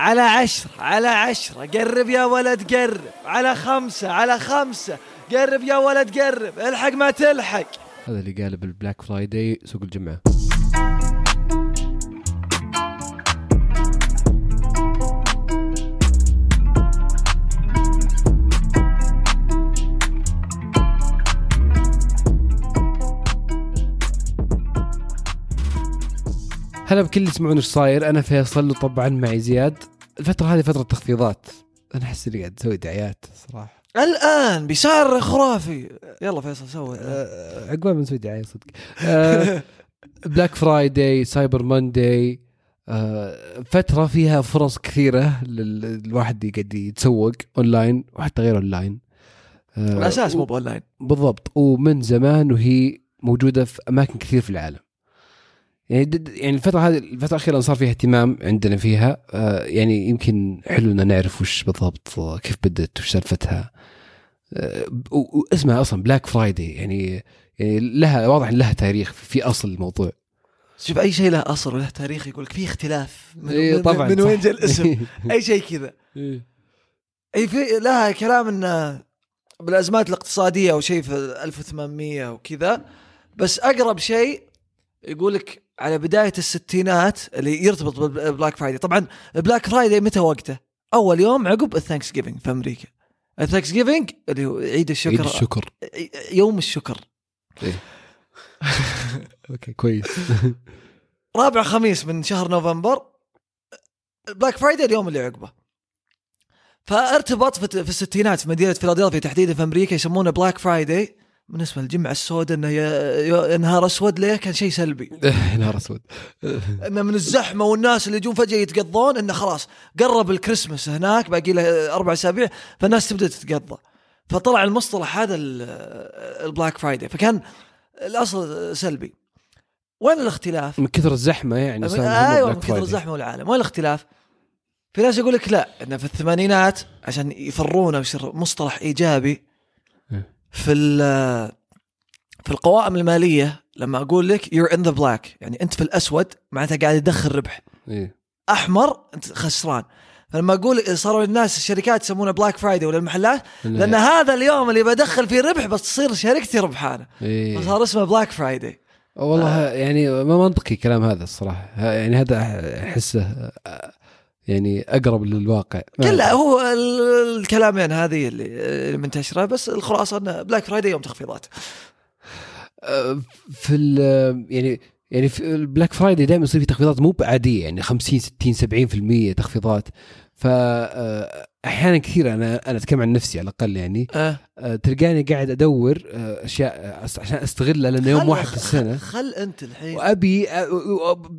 على عشرة على عشرة قرب يا ولد قرب. على خمسة على خمسة. قرب يا ولد قرب. الحق ما تلحق. هذا اللي قاله بال Black Friday سوق الجمعة. هلا بكل اللي يسمعون إيش صاير. أنا فيصل وطبعا معي زياد. الفترة هذه فترة تخفيضات. أنا أحس إني قاعد أسوي دعايات صراحة. الآن بسعر خرافي. يلا فيصل سوي. أه، عقبال ما نسوي دعاية صدق. أه، Black Friday Cyber Monday أه، فترة فيها فرص كثيرة للواحد يقعد يتسوق أونلاين وحتى غير أونلاين. أه، الأساس مو بأونلاين. بالضبط. ومن زمان وهي موجودة في أماكن كثير في العالم. يعني يعني الفترة هذه الفترة الأخيرة صار فيها اهتمام عندنا فيها. آه يعني يمكن حلو ان نعرف وش بالضبط آه، كيف بدت وش سالفتها. آه واسمها أصلا Black Friday يعني يعني لها واضح إن لها تاريخ في أصل الموضوع. شوف أي شيء له أصل وله تاريخ يقول لك فيه اختلاف. من, إيه، من, طبعاً، من صح. وين جاء الاسم؟ أي شيء كذا. أي في لها كلام إن بالأزمات الاقتصادية أو شيء في 1800 وكذا. بس أقرب شيء يقول لك على بداية الستينات اللي يرتبط بال Black Friday طبعا ال Black Friday متى وقته؟ أول يوم عقب ال Thanksgiving في أمريكا. ال Thanksgiving اللي هو عيد الشكر. عيد الشكر. يوم الشكر. okay كويس. رابع خميس من شهر نوفمبر ال Black Friday اليوم اللي عقبه. فارتبط في في الستينات في مدينة فيلادلفيا تحديدا في أمريكا يسمونه Black Friday بالنسبة للجمعة السوداء إنه ي- ي- نهار أسود ليه كان شيء سلبي نهار أسود إنه من الزحمة والناس اللي يجون فجأة يتقضون إنه خلاص قرب الكريسماس هناك باقي له أربع أسابيع فالناس تبدأ تتقضى فطلع المصطلح هذا ال- ال Black Friday فكان الأصل سلبي وين الاختلاف؟ من كثر الزحمة يعني أيوه من كثر. الزحمة والعالم وين الاختلاف؟ في ناس يقول لك لا إنه في الثمانينات عشان يغيرونه ويصير مصطلح إيجابي إيه. في في القوائم المالية لما أقول لك you're in the black يعني أنت في الأسود معناتها قاعد يدخل ربح. إيه. أحمر أنت خسران. فلما أقول صاروا الناس الشركات يسمونه Black Friday ولا المحلات لأن هذا اليوم اللي بدخل فيه ربح بس تصير شركتي ربحانة. إيه. فصار اسمه Black Friday والله يعني ما منطقي كلام هذا الصراحة. يعني هذا أحسه آه، يعني أقرب للواقع. ما- كله هو ال- الكلامين هذه اللي منتشرة بس الخلاصة انه Black Friday يوم تخفيضات. آه، في ال- يعني يعني في ال Black Friday دائما يصير في تخفيضات مو بعادية يعني 50 60 70% تخفيضات. ف آه، أحيانا كثير أنا أنا أتكلم عن نفسي على الأقل يعني. أه. آه، تلقاني قاعد أدور آه، أشياء آه، عشان أستغلها لأنه يوم واحد في السنة. خل أنت الحين. وأبي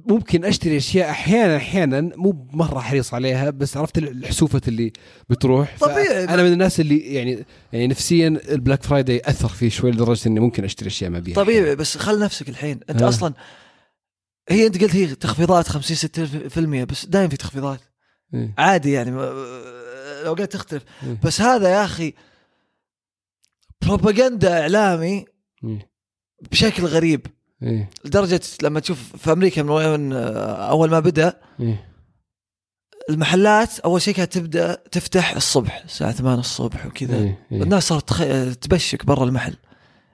ممكن أشتري أشياء أحيانا أحيانا مو مرة حريص عليها بس عرفت الحسوفة اللي بتروح. طبيعي. أنا من الناس اللي يعني يعني نفسيا ال Black Friday أثر فيه شوي لدرجة إني ممكن أشتري أشياء ما أبيها. طبيعي بس خل نفسك الحين. أنت أه. أصلا هي أنت قلت هي تخفيضات 50 60% بس دائما في تخفيضات. إيه. عادي يعني الأوقات تختلف. بس هذا يا أخي بروباغندا إعلامي. بشكل غريب إيه. لدرجة لما تشوف في أمريكا من وين أول ما بدأ إيه. المحلات أول شيء كانت تبدأ تفتح الصبح الساعة 8 الصبح وكذا إيه. إيه. الناس صارت تخ... تبشك برا المحل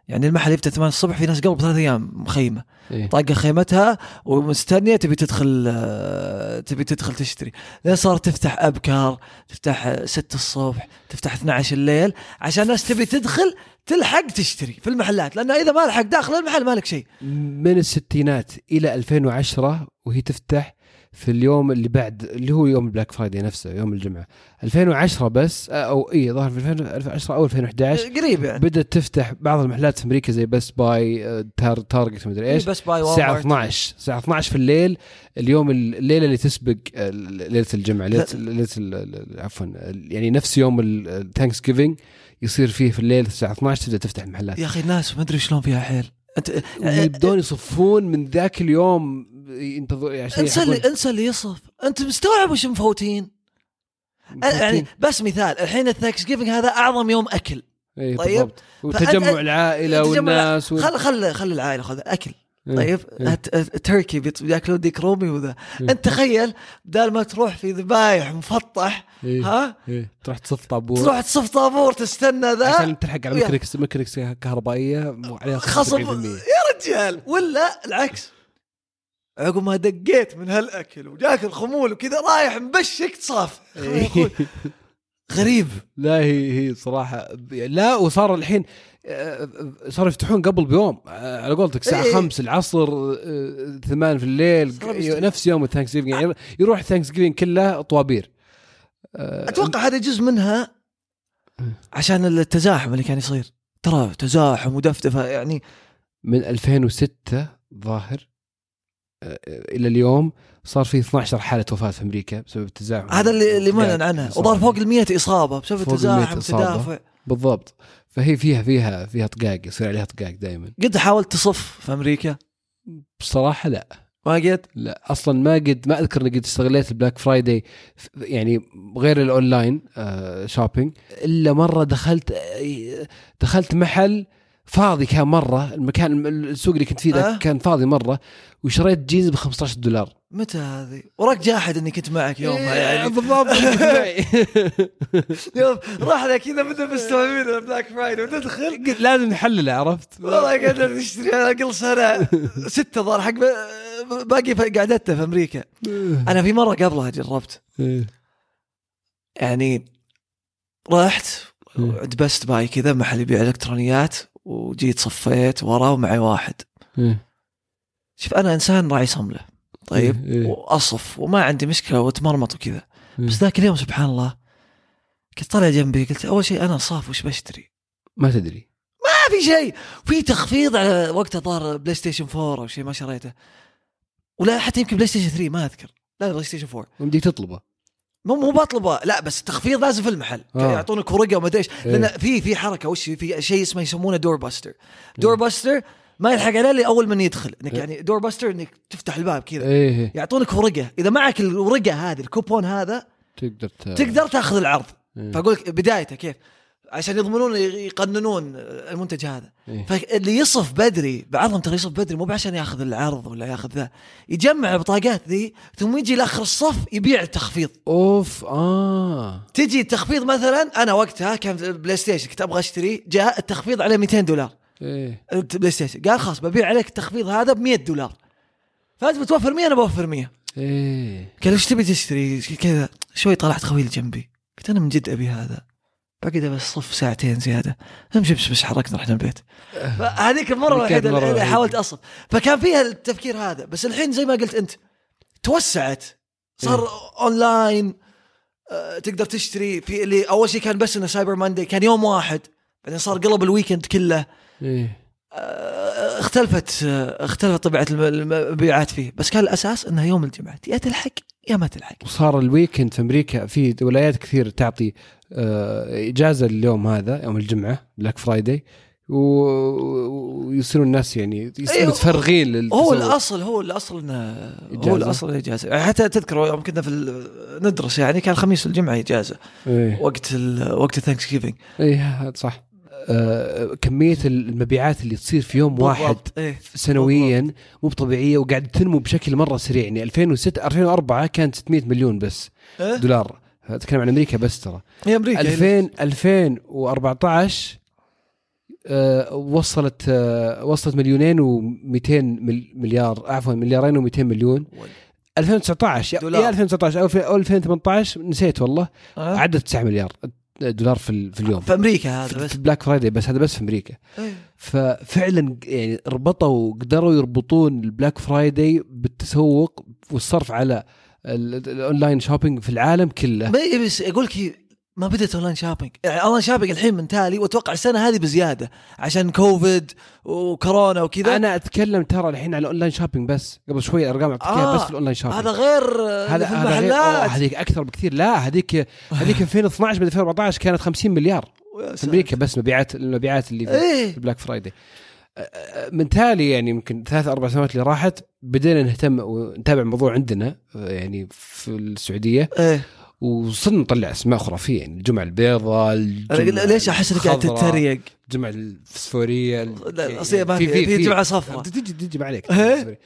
يعني المحل يفتح 8 الصبح في ناس قبل بثلاث أيام مخيمه إيه. طاقة خيمتها ومستنية تبي تدخل تبي تدخل تشتري. لين صارت تفتح أبكار تفتح 6 الصبح تفتح 12 الليل عشان الناس تبي تدخل تلحق تشتري في المحلات. لأن إذا ما لحق داخل المحل مالك شيء. من الستينات إلى 2010 وهي تفتح في اليوم اللي بعد اللي هو يوم ال Black Friday نفسه يوم الجمعة. 2010 بس أو اي ظهر في 2010 أو 2011 قريب يعني. بدأت تفتح بعض المحلات في أمريكا زي Best Buy آه، تار Target مدري إيش. Best Buy و Walmart. 12 الساعة 12 في الليل اليوم الليلة اللي تسبق آه، ليلة الجمعة ليلة ليلة ال- ال- عفوا يعني نفس يوم ال Thanksgiving يصير فيه في الليل الساعة 12 تبدأ تفتح المحلات. يا أخي الناس ما أدري شلون فيها حيل. أنت ويبدون يصفون من ذاك اليوم ينتظر عشان انسى اللي انسى اللي يصف انت مستوعب وش مفوتين يعني بس مثال الحين ال Thanksgiving هذا أعظم يوم أكل اي طيب. بالضبط وتجمع تجمع- والناس وال- خل خل خل العائلة خذ أكل طيب إيه. هت- التركي بيت- بيأكلون ديك رومي وذا إيه. انت تخيل بدال ما تروح في ذبايح مفطح إيه. ها إيه. تروح تصف طابور تروح تصف طابور تستنى ذا عشان تلحق على ويا. مكركس مكركس كهربائية عليها خصم 75%. يا رجال ولا العكس عقب ما دقيت من هالأكل وجاك الخمول وكذا رايح مبشك تصاف إيه. غريب لا هي هي صراحة لا وصار الحين آه، صاروا يفتحون قبل بيوم آه، على قولتك الساعة إيه. 5 العصر آه، 8 في الليل. نفس يوم ال Thanks يعني يروح ال Thanksgiving كله طوابير آه، أتوقع هذا جزء منها عشان التزاحم اللي كان يصير ترى تزاحم ودفدفة يعني من 2006 ظاهر آه، إلى اليوم صار في 12 حالة وفاة في أمريكا بسبب التزاحم. هذا اللي اللي معلن عنها. وظهر فوق ال 100 إصابة بسبب فوق ال 100 التزاحم. تدافع. بالضبط. فهي فيها فيها فيها طقاق يصير عليها طقاق دائما قد حاولت تصف في أمريكا؟ بصراحة لا. ما قد؟ لا. أصلا ما قد ما أذكر إني قد استغليت ال Black Friday يعني غير الأونلاين آه shopping إلا مرة دخلت آه، دخلت محل فاضي كان مرة المكان السوق اللي كنت فيه ذاك آه. كان فاضي مرة وشريت جينز ب 15 دولار. متى هذه؟ وراك جاحد إني كنت معك يومها إيه، يعني. بالضبط. يوم راح ذا كذا بدنا مستوعبين ال Black Friday وندخل قلت لازم نحلله عرفت؟ والله قاعد نشتري على أقل سنة ستة ظهر حق باقي في قعدتها في أمريكا. أنا في مرة قبلها جربت. إيه. يعني رحت مم. عند بست باي كذا محل يبيع إلكترونيات. وجيت صفيت وراه ومعي واحد إيه. شوف أنا إنسان راعي صملة طيب إيه. إيه. وأصف وما عندي مشكلة وأتمرمط وكذا مم. بس ذاك اليوم سبحان الله كنت طالع جنبي قلت أول شيء أنا صاف وش بشتري؟ ما تدري ما في شيء في تخفيض على وقتها ظهر PlayStation 4 أو شيء ما شريته ولا حتى يمكن PlayStation 3 ما أذكر لا PlayStation 4 وديك تطلبه مو مو بطلبه لا بس التخفيض لازم في المحل آه. يعطونك ورقة وما أدري إيش إيه. لأن في في حركة وش في شيء اسمه يسمونه door buster door buster ما يلحق عليه إلا أول من يدخل إنك إيه. يعني door buster إنك تفتح الباب كذا إيه يعطونك ورقة إذا معك الورقة هذه الكوبون هذا تقدر. تقدر تأخذ العرض إيه. فأقول لك بدايته كيف عشان يضمنون يقننون المنتج هذا. إيه. فاللي يصف بدري بعضهم ترى يصف بدري مو عشان ياخذ العرض ولا ياخذ ذا. يجمع البطاقات ذي ثم يجي لآخر الصف يبيع التخفيض. أوف آه. تجي التخفيض مثلا أنا وقتها كان في ال PlayStation كنت أبغى أشتري جاء التخفيض على 200 دولار. إيه. ال PlayStation قال خلاص ببيع عليك التخفيض هذا ب 100 دولار. فأنت بتوفر 100 أنا بوفر 100 إيه. قال إيش تبي تشتري؟ كذا. شوي طلعت خويل جنبي. قلت أنا من جد أبي هذا. بقعد بس صف ساعتين زيادة. امشي بس بس حركنا رحنا البيت هذيك المرة الوحيدة اللي. حاولت أصف. فكان فيها التفكير هذا. بس الحين زي ما قلت أنت توسعت. صار اونلاين آه، تقدر تشتري. في اللي أول شيء كان بس إنه Cyber Monday كان يوم واحد. بعدين صار قلب ال weekend كله. إيه. آه، اختلفت آه، اختلفت طبيعة الم- المبيعات فيه. بس كان الأساس انها يوم الجمعة. يا تلحق يا ما تلحق. وصار ال weekend في أمريكا في ولايات كثير تعطي إجازة اليوم هذا يوم الجمعة Black Friday ويصيرون الناس يعني يصيرون أيوه. متفرغين هو للتسوق. الأصل هو الأصل انه. هو الأصل الإجازة يعني حتى تذكر يوم كنا في ندرس يعني كان الخميس والجمعة إجازة إيه وقت ال وقت ال Thanksgiving هذا صح آه، كمية المبيعات اللي تصير في يوم واحد إيه سنويا مو طبيعيه وقاعد تنمو بشكل مرة سريع يعني 2006 2004 كانت 600 مليون بس إيه؟ دولار أتكلم عن أمريكا بس ترى. هي أمريكا 2000 2014 آه، وصلت آه، وصلت مليونين و200 مليار عفوا مليارين و200 مليون. 2019 يا- دولار. يا 2019 أو في- أو 2018 نسيت والله. آه؟ عدت 9 مليار دولار في في اليوم. في أمريكا هذا في بس. في Black Friday بس هذا بس في أمريكا. إيه. ففعلا يعني ربطوا قدروا يربطون ال Black Friday بالتسوق والصرف على ال online shopping في العالم كله. ما إيه بس أقول لك ما بدت online shopping يعني online shopping الحين من تالي وأتوقع السنة هذه بزيادة عشان كوفيد وكورونا وكذا. أنا أتكلم ترى الحين على online shopping بس قبل شوي الارقام اعطيتك اياها آه، بس في ال online shopping هذا غير هذا في المحلات. هذيك أكثر بكثير. لا هذيك هذيك 2012 بعد 2014 كانت 50 مليار. في. أمريكا بس مبيعات المبيعات اللي في إيه. في Black Friday من تالي يعني يمكن ثلاث أربع سنوات اللي راحت بدينا نهتم ونتابع الموضوع عندنا يعني في السعودية. إيه. وصرنا نطلع أسماء خرافية يعني الجمعة البيضاء الجمعة ليش أحس إنك قاعد. تتريق؟ الجمعة الفسفورية لا الاصليه ما في في جمعة صفراء. تجي تجي ما عليك. إيه؟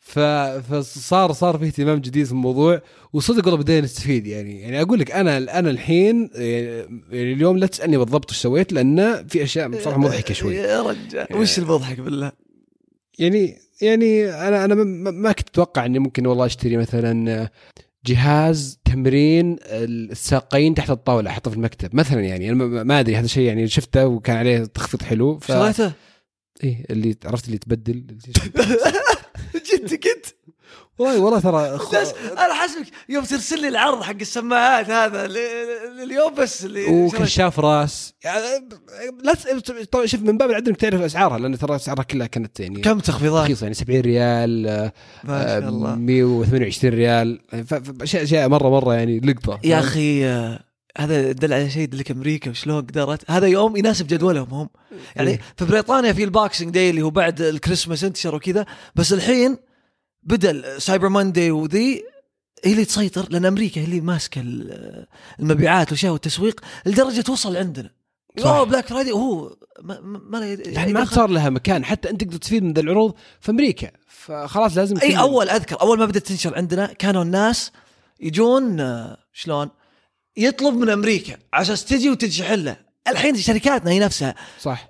فصار صار في اهتمام جديد في الموضوع وصدق والله بدينا نستفيد يعني يعني أقول لك أنا أنا الحين يعني اليوم لا تسألني بالضبط وش سويت لأن في أشياء بصراحة مضحكة شوي يا رجال وش المضحك بالله؟ يعني يعني أنا أنا ما كنت أتوقع إني ممكن والله أشتري مثلا جهاز تمرين الساقين تحت الطاولة أحطه في المكتب مثلا يعني أنا ما أدري هذا الشيء يعني شفته وكان عليه تخفيض حلو ف... شريته؟ إيه اللي عرفت اللي تبدل جد كنت والله والله ترى خ... أنا حاسبك يوم ترسل لي العرض حق السماعات هذا اليوم بس اللي وكشاف راس. يعني لا طبعا شوف من باب العدل انك تعرف أسعارها لأن ترى أسعارها كلها كانت يعني كم تخفيضات؟ رخيصة يعني 70 ريال ما شاء الله. 128 ريال. اشياء مره مرة يعني لقطة. يا أخي هذا يدل على شيء يدلك أمريكا وشلون قدرت. هذا يوم يناسب جدولهم هم. يعني إيه. في بريطانيا في ال Boxing Day اللي هو بعد الكريسماس انتشر وكذا بس الحين بدأ Cyber Monday وذي هي اللي تسيطر لأن أمريكا هي اللي ماسكة المبيعات والأشياء والتسويق لدرجة توصل عندنا. أوه Black Friday وهو ما ما يعني ما صار لها مكان حتى أنت تقدر تستفيد من ذا العروض في أمريكا. فخلاص لازم أي أول أذكر أول ما بدأت تنشر عندنا كانوا الناس يجون آه، شلون؟ يطلب من أمريكا عشان تجي وتنشحن له. الحين شركاتنا هي نفسها. صح.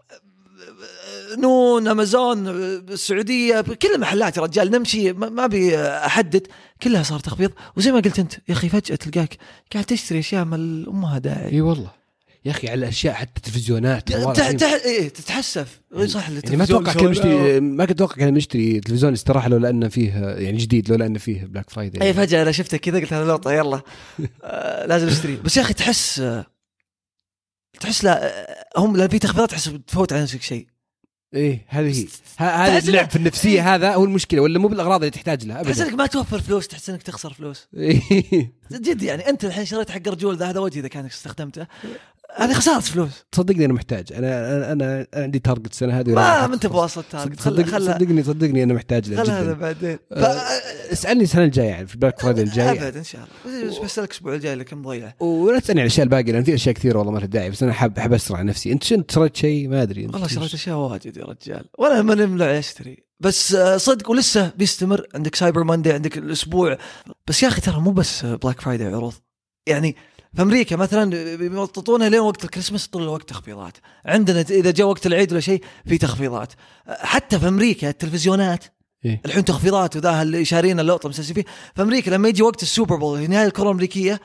نون أمازون السعودية كل المحلات يا رجال نمشي ما أبي أحدد. كلها صار تخفيض وزي ما قلت أنت يا أخي فجأة تلقاك قاعد تشتري أشياء ما لها داعي إي والله. يا أخي على اشياء حتى تلفزيونات. إيه تتحسف. صح يعني ما أتوقع كان مشتري ما كنت أتوقع كان مشتري تلفزيون استراحه لو لأنه فيه يعني جديد لو لأنه فيه Black Friday أي فجأة أنا شفته كذا قلت هذا لقطة يلا. آه لازم أشتري. بس يا أخي تحس تحس لا هم لا في تخفيضات تحس تفوت على نفسك شيء. إيه هذه هي. هذا اللعب في النفسية إيه؟ هذا هو المشكلة ولا مو بالأغراض اللي تحتاج لها ابدا. تحس إنك ما توفر فلوس تحس إنك تخسر فلوس. إيه. جد يعني أنت الحين شريت حق رجول ذا هذا وجهي إذا كانك استخدمته. هذه خسارة فلوس. تصدقني أنا محتاج. أنا أنا, أنا عندي target السنة هذه ما أنت بواصل target صدق صدقني صدقني أنا محتاج له خل هذا بعدين. ف... اسألني السنة الجاية يعني في ال Black Friday الجاي أبد إن شاء الله. بس بسالك الأسبوع الجاي لك مضيع. ولا تسألني عن الأشياء الباقية لأن في أشياء كثيرة والله ما لها داعي بس أنا حاب احب أسرع نفسي. أنت شنت شريت شيء؟ ما أدري. والله شريت أشياء واجد يا رجال. ولا ما نملع اشتري بس آه، صدق ولسه بيستمر. عندك Cyber Monday عندك الأسبوع. بس يا أخي ترى مو بس Black Friday عروض. يعني في أمريكا مثلا بيمططونها لين وقت الكريسماس طول الوقت تخفيضات. عندنا إذا جاء وقت العيد ولا شيء في تخفيضات. حتى في أمريكا التلفزيونات. إيه؟ الحين تخفيضات وذا اللي شارين اللقطة مسلسل فيه. في أمريكا لما يجي وقت ال Super Bowl في نهاية الكره الأمريكية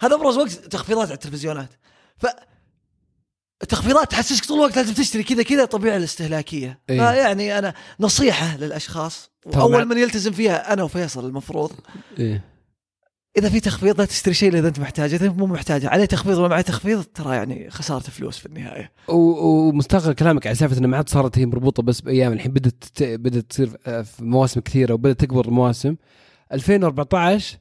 هذا أبرز وقت تخفيضات على التلفزيونات. ف التخفيضات تحسسك طول الوقت لازم تشتري كذا كذا الطبيعه الاستهلاكية. إيه؟ فيعني أنا نصيحة للأشخاص أول من يلتزم فيها أنا وفيصل المفروض. إيه؟ إذا في تخفيض لا تشتري شيء إذا أنت محتاجه إذا مو محتاجه عليه تخفيض ولا معي تخفيض ترى يعني خسارة فلوس في النهاية. ومستغرب كلامك على سالفة انه ما عاد صارت هي مربوطة بس بأيام الحين بدات بدات تصير في مواسم كثيرة وبدأت تكبر المواسم. 2014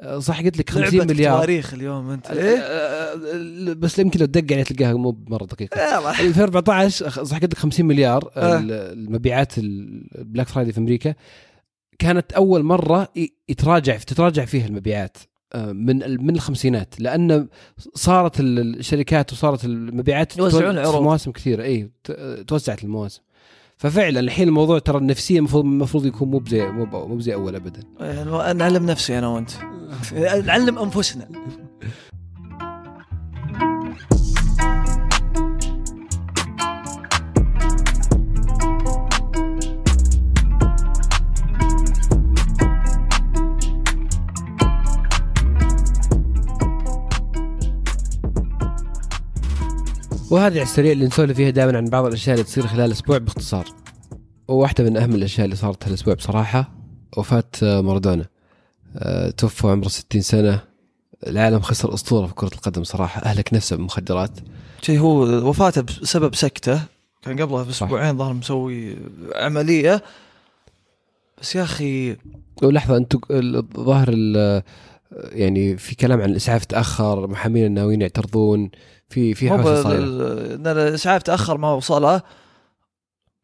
آه، صح قلت لك 50 مليار. تواريخ اليوم أنت. إيه؟ بس يمكن لو تدق عليه تلقاها مو مره دقيقة. 2014 صح قلت لك 50 مليار آه. المبيعات البلاك فرايدي في أمريكا. كانت أول مرة يتراجع تتراجع فيها المبيعات آه، من من الخمسينات لأن صارت الشركات وصارت المبيعات يوزعون عروض في مواسم كثيرة إي توسعت المواسم. ففعلا الحين الموضوع ترى النفسية المفروض المفروض يكون مو بزي مو بزي أول ابدا. يعني نعلم نفسي أنا وأنت. نعلم أنفسنا. وهذه على السريع اللي نسولف فيها دائما عن بعض الأشياء اللي تصير خلال أسبوع باختصار. وواحدة من أهم الأشياء اللي صارت هالأسبوع بصراحة وفاة مارادونا. أه توفى عمره 60 سنة. العالم خسر أسطورة في كرة القدم صراحة. أهلك نفسه بالمخدرات شيء هو وفاته بسبب سكتة. كان قبلها بأسبوعين ظهر مسوي عملية. بس يا أخي ولحظة أنتم الظاهر يعني في كلام عن الإسعاف تأخر محامين الناويين يعترضون. في في حوسة صايرة. الاسعاف تاخر ما وصلها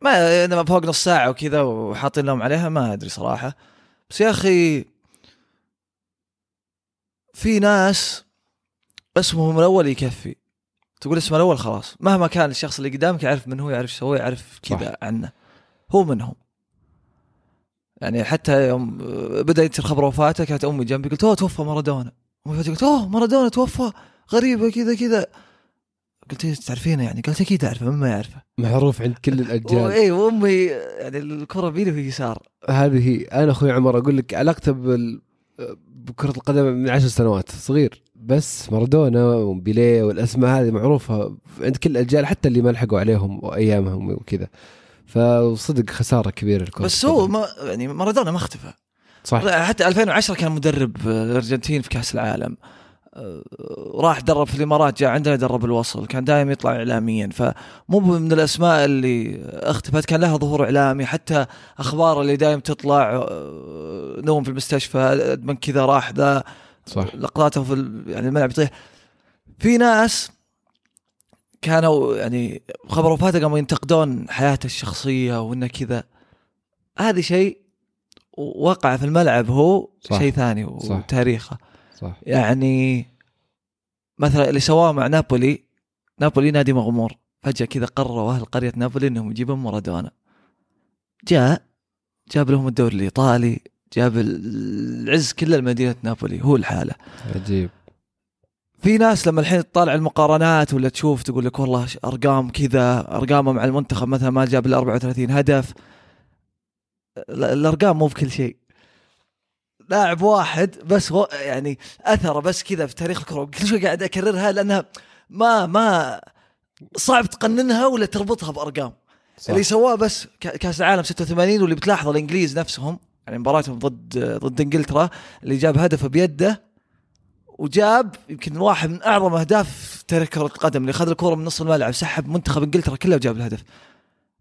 ما إنما فوق نص ساعة وكذا وحاطين لهم عليها ما أدري صراحة. بس يا أخي في ناس اسمهم الأول يكفي. تقول اسمه الأول خلاص. مهما كان الشخص اللي قدامك يعرف من هو يعرف سوى يعرف كذا. عنه. هو منهم. يعني حتى يوم بدا ينتشر خبر وفاته كانت أمي جنبي قلت أوه توفى مارادونا. أمي فجاه قلت أوه مارادونا توفى. غريبة كذا كذا. قلت إيه تعرفينه يعني؟ قالت أكيد أعرفه من ما يعرفه. معروف عند كل الأجيال. اي وأمي يعني الكرة بيدي وهي يسار. هذه هي أنا أخوي عمر أقول لك علاقته بال بكرة القدم من عشر سنوات صغير. بس مارادونا وبيليه والأسماء هذه معروفة عند كل الأجيال حتى اللي ما لحقوا عليهم وأيامهم وكذا. فصدق خسارة كبيرة لكرة بس هو. ما يعني مارادونا ما اختفى. صح حتى 2010 كان مدرب الارجنتين في كأس العالم. راح درب في الإمارات جاء عندنا درب الوصل كان دائما يطلع اعلاميا فمو من الأسماء اللي اختفت كان لها ظهور إعلامي حتى أخبار اللي دائما تطلع آه، نوم في المستشفى من كذا راح ذا صح لقطاته في يعني الملعب يطيح في ناس كانوا يعني خبر وفاته قاموا ينتقدون حياته الشخصية وإنه كذا هذا شيء وقع في الملعب هو صح. شيء ثاني صح. وتاريخه صح. يعني مثلا اللي سواه مع نابولي نابولي نادي مغمور. فجأة كذا قرروا أهل قرية نابولي إنهم يجيبون مارادونا. جاء جاب لهم الدوري الإيطالي جاب العز كله لمدينة نابولي. هو الحالة. عجيب. في ناس لما الحين تطالع المقارنات ولا تشوف تقول لك والله أرقام كذا ارقامه مع المنتخب مثلا ما جاب إلا 34 هدف. ال- الأرقام مو بكل شيء. لاعب واحد بس هو يعني أثره بس كذا في تاريخ الكره كل شوي قاعد أكررها لأنها ما ما صعب تقننها ولا تربطها بأرقام. صح. اللي سواه بس كا- كأس العالم 86 واللي بتلاحظ الإنجليز نفسهم يعني مباراتهم ضد ضد إنجلترا اللي جاب هدفه بيده وجاب يمكن واحد من أعظم أهداف تاريخ كرة القدم اللي اخذ الكورة من نص الملعب سحب منتخب إنجلترا كله وجاب الهدف.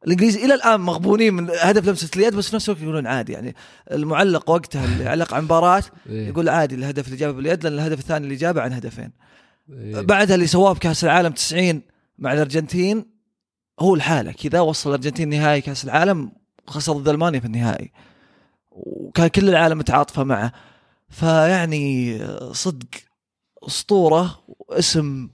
الإنجليز إلى الآن مغبونين من هدف لمسة اليد بس في نفس الوقت يقولون عادي يعني المعلق وقتها اللي علق على المباراة إيه. يقول عادي الهدف اللي جابه باليد لأن الهدف الثاني اللي جابه عن هدفين. إيه. بعدها اللي سواه بكأس العالم 90 مع الأرجنتين هو الحاله كذا وصل الأرجنتين نهائي كأس العالم وخسر ضد ألمانيا في النهائي وكان كل العالم متعاطفه معه فيعني صدق أسطورة واسم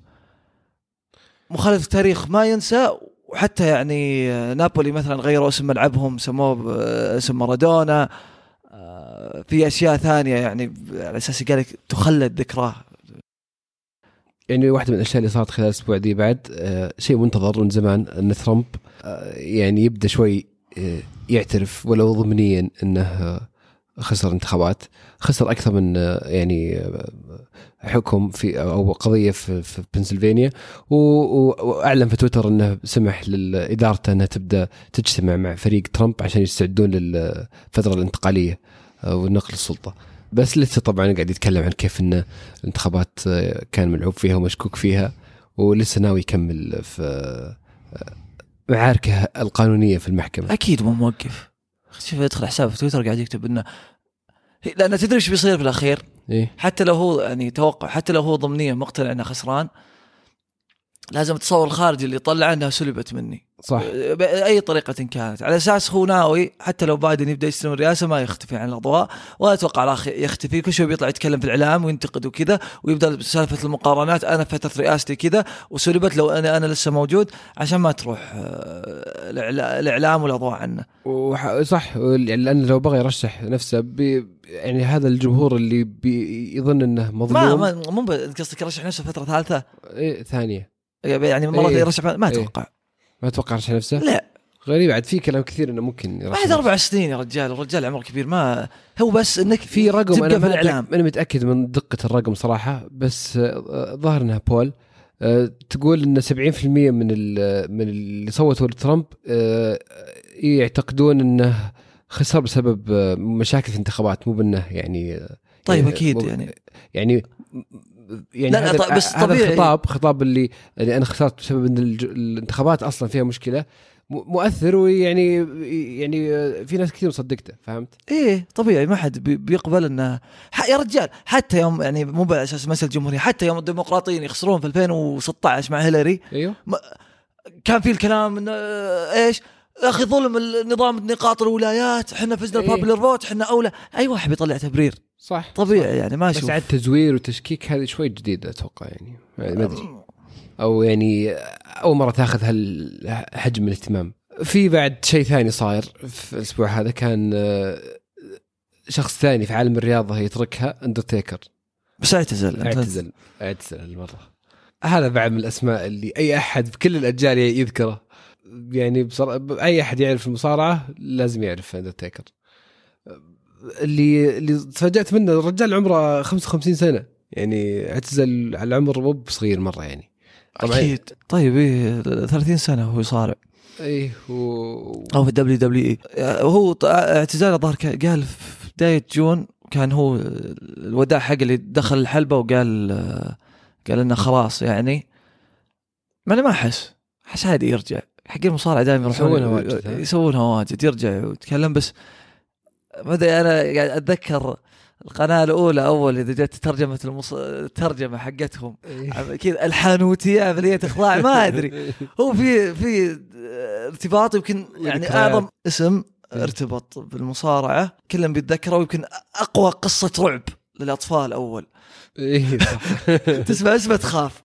مخالف التاريخ ما ينسى وحتى يعني نابولي مثلا غيروا اسم ملعبهم سموه باسم مارادونا. آه، في أشياء ثانية يعني على أساس قال لك تخلد ذكراه. يعني واحدة من الأشياء اللي صارت خلال الأسبوع دي بعد آه، شيء منتظر من زمان إن ترامب آه، يعني يبدأ شوي يعترف ولو ضمنيا إنه خسر انتخابات خسر أكثر من يعني حكم في أو قضية في, في بنسلفانيا وأعلن في تويتر إنه سمح لادارته إنها تبدأ تجتمع مع فريق ترامب عشان يستعدون للفترة الانتقالية آه، ونقل السلطة. بس لسه طبعا قاعد يتكلم عن كيف انه الانتخابات آه، كان ملعوب فيها ومشكوك فيها ولسه ناوي يكمل في آه، معاركه القانونية في المحكمة. أكيد مو موقف. شوف يدخل حسابه في تويتر قاعد يكتب انه لأن تدري إيش بيصير في الاخير إيه. حتى لو هو يعني توقع حتى لو هو ضمنيا مقتنع إنه خسران لازم التصور الخارجي اللي يطلع انها سلبت مني. صح. بأي طريقة كانت. على أساس هو ناوي حتى لو بايدن يبدأ يستلم الرئاسة ما يختفي عن الأضواء ولا أتوقع راح يختفي. كل شوي بيطلع يتكلم في الإعلام وينتقد وكذا ويبدأ سالفه المقارنات أنا فترة رئاستي كذا وسلبت لو أنا أنا لسه موجود عشان ما تروح آه، الإعلام والأضواء عنه. وح- صح. لأن لو بغى يرشح نفسه بي يعني هذا الجمهور اللي بي يظن إنه ما مظلوم. ما مو قصدك يرشح نفسه فترة ثالثة؟ إيه ثانية. يعني مرات إيه. يرشح ما إيه. أتوقع ما أتوقع يرشح نفسه لا غريب عاد في كلام كثير إنه ممكن يرشح بعد. أربع سنين يا رجال الرجال عمره كبير ما هو بس إنك في رقم أنا في الإعلام أنا متأكد من دقة الرقم صراحة بس آه، ظهر إنها بول آه، تقول إن 70% من من اللي صوتوا لترامب آه، يعتقدون إنه خسر بسبب مشاكل في الانتخابات مو بإنه يعني طيب آه، أكيد يعني يعني يعني لا، لا، هذا, طيب، بس هذا طبيعي. الخطاب خطاب اللي اللي أنا خسرت بسبب إن الانتخابات أصلا فيها مشكلة مؤثر ويعني يعني في ناس كثير مصدقته فهمت؟ إيه طبيعي ما حد بي- بيقبل إنه يا رجال حتى يوم يعني مو على أساس مسألة جمهورية حتى يوم الديمقراطيين يخسرون في 2016 مع هيلاري أيوه كان في الكلام إنه إيش يا أخي ظلم النظام نقاط الولايات إحنا فزنا إيه. ال popular vote إحنا أولى أي واحد بيطلع تبرير صح طبيعي يعني ما بس أشوف. عاد تزوير وتشكيك هذه شوي جديدة أتوقع يعني. ما أدري. أو يعني أول مرة تأخذ هالحجم من الاهتمام. في بعد شيء ثاني صاير في الأسبوع هذا كان آه، شخص ثاني في عالم الرياضة يتركها اندرتيكر بس اعتزل اعتزل اعتزل المره هذا بعد من الأسماء اللي أي أحد بكل الأجيال يذكره. يعني بصراحه أي أحد يعرف المصارعة لازم يعرف اندرتيكر اللي اللي تفاجأت منه الرجال عمره 55 سنة. يعني اعتزل على العمر مو بصغير مرة يعني. طبعا أكيد. طيب إيه 30 سنة وهو يصارع إيه و... أو في ال WWE. هو اعتزاله الظاهر قال في بداية June كان هو الوداع حق اللي دخل الحلبة وقال قال إنه خلاص يعني. ما أنا ما أحس. أحس عادي يرجع. حق المصارعة دائما واجد يسوونها واجد يرجع ويتكلم. بس ما أدري أنا قاعد أتذكر القناة الأولى أول إذا جت ترجمة المص... الترجمه حقتهم. إيه. كذا الحانوتية عملية اخضاع ما أدري. هو في في ارتباط يمكن يعني أعظم اسم إيه. ارتبط بالمصارعة. كلهم بيتذكروا يمكن أقوى قصة رعب للأطفال أول. إيه تسمع اسمه تخاف.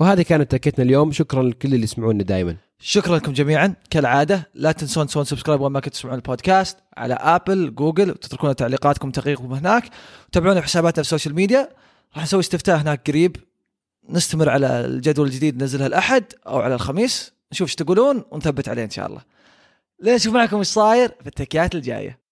وهذه كانت تكيتنا اليوم. شكرا لكل اللي يسمعونا دائما شكرا لكم جميعا. كالعادة لا تنسون تسوون subscribe وما كنتوا تسمعون البودكاست على Apple Google وتتركون تعليقاتكم وتقييمكم هناك. وتابعونا حساباتنا في ال social media. راح نسوي استفتاء هناك قريب. نستمر على الجدول الجديد ننزلها الاحد أو على الخميس. نشوف إيش تقولون ونثبت عليه إن شاء الله. لين نشوف معكم إيش صاير؟ في التكيات الجاية.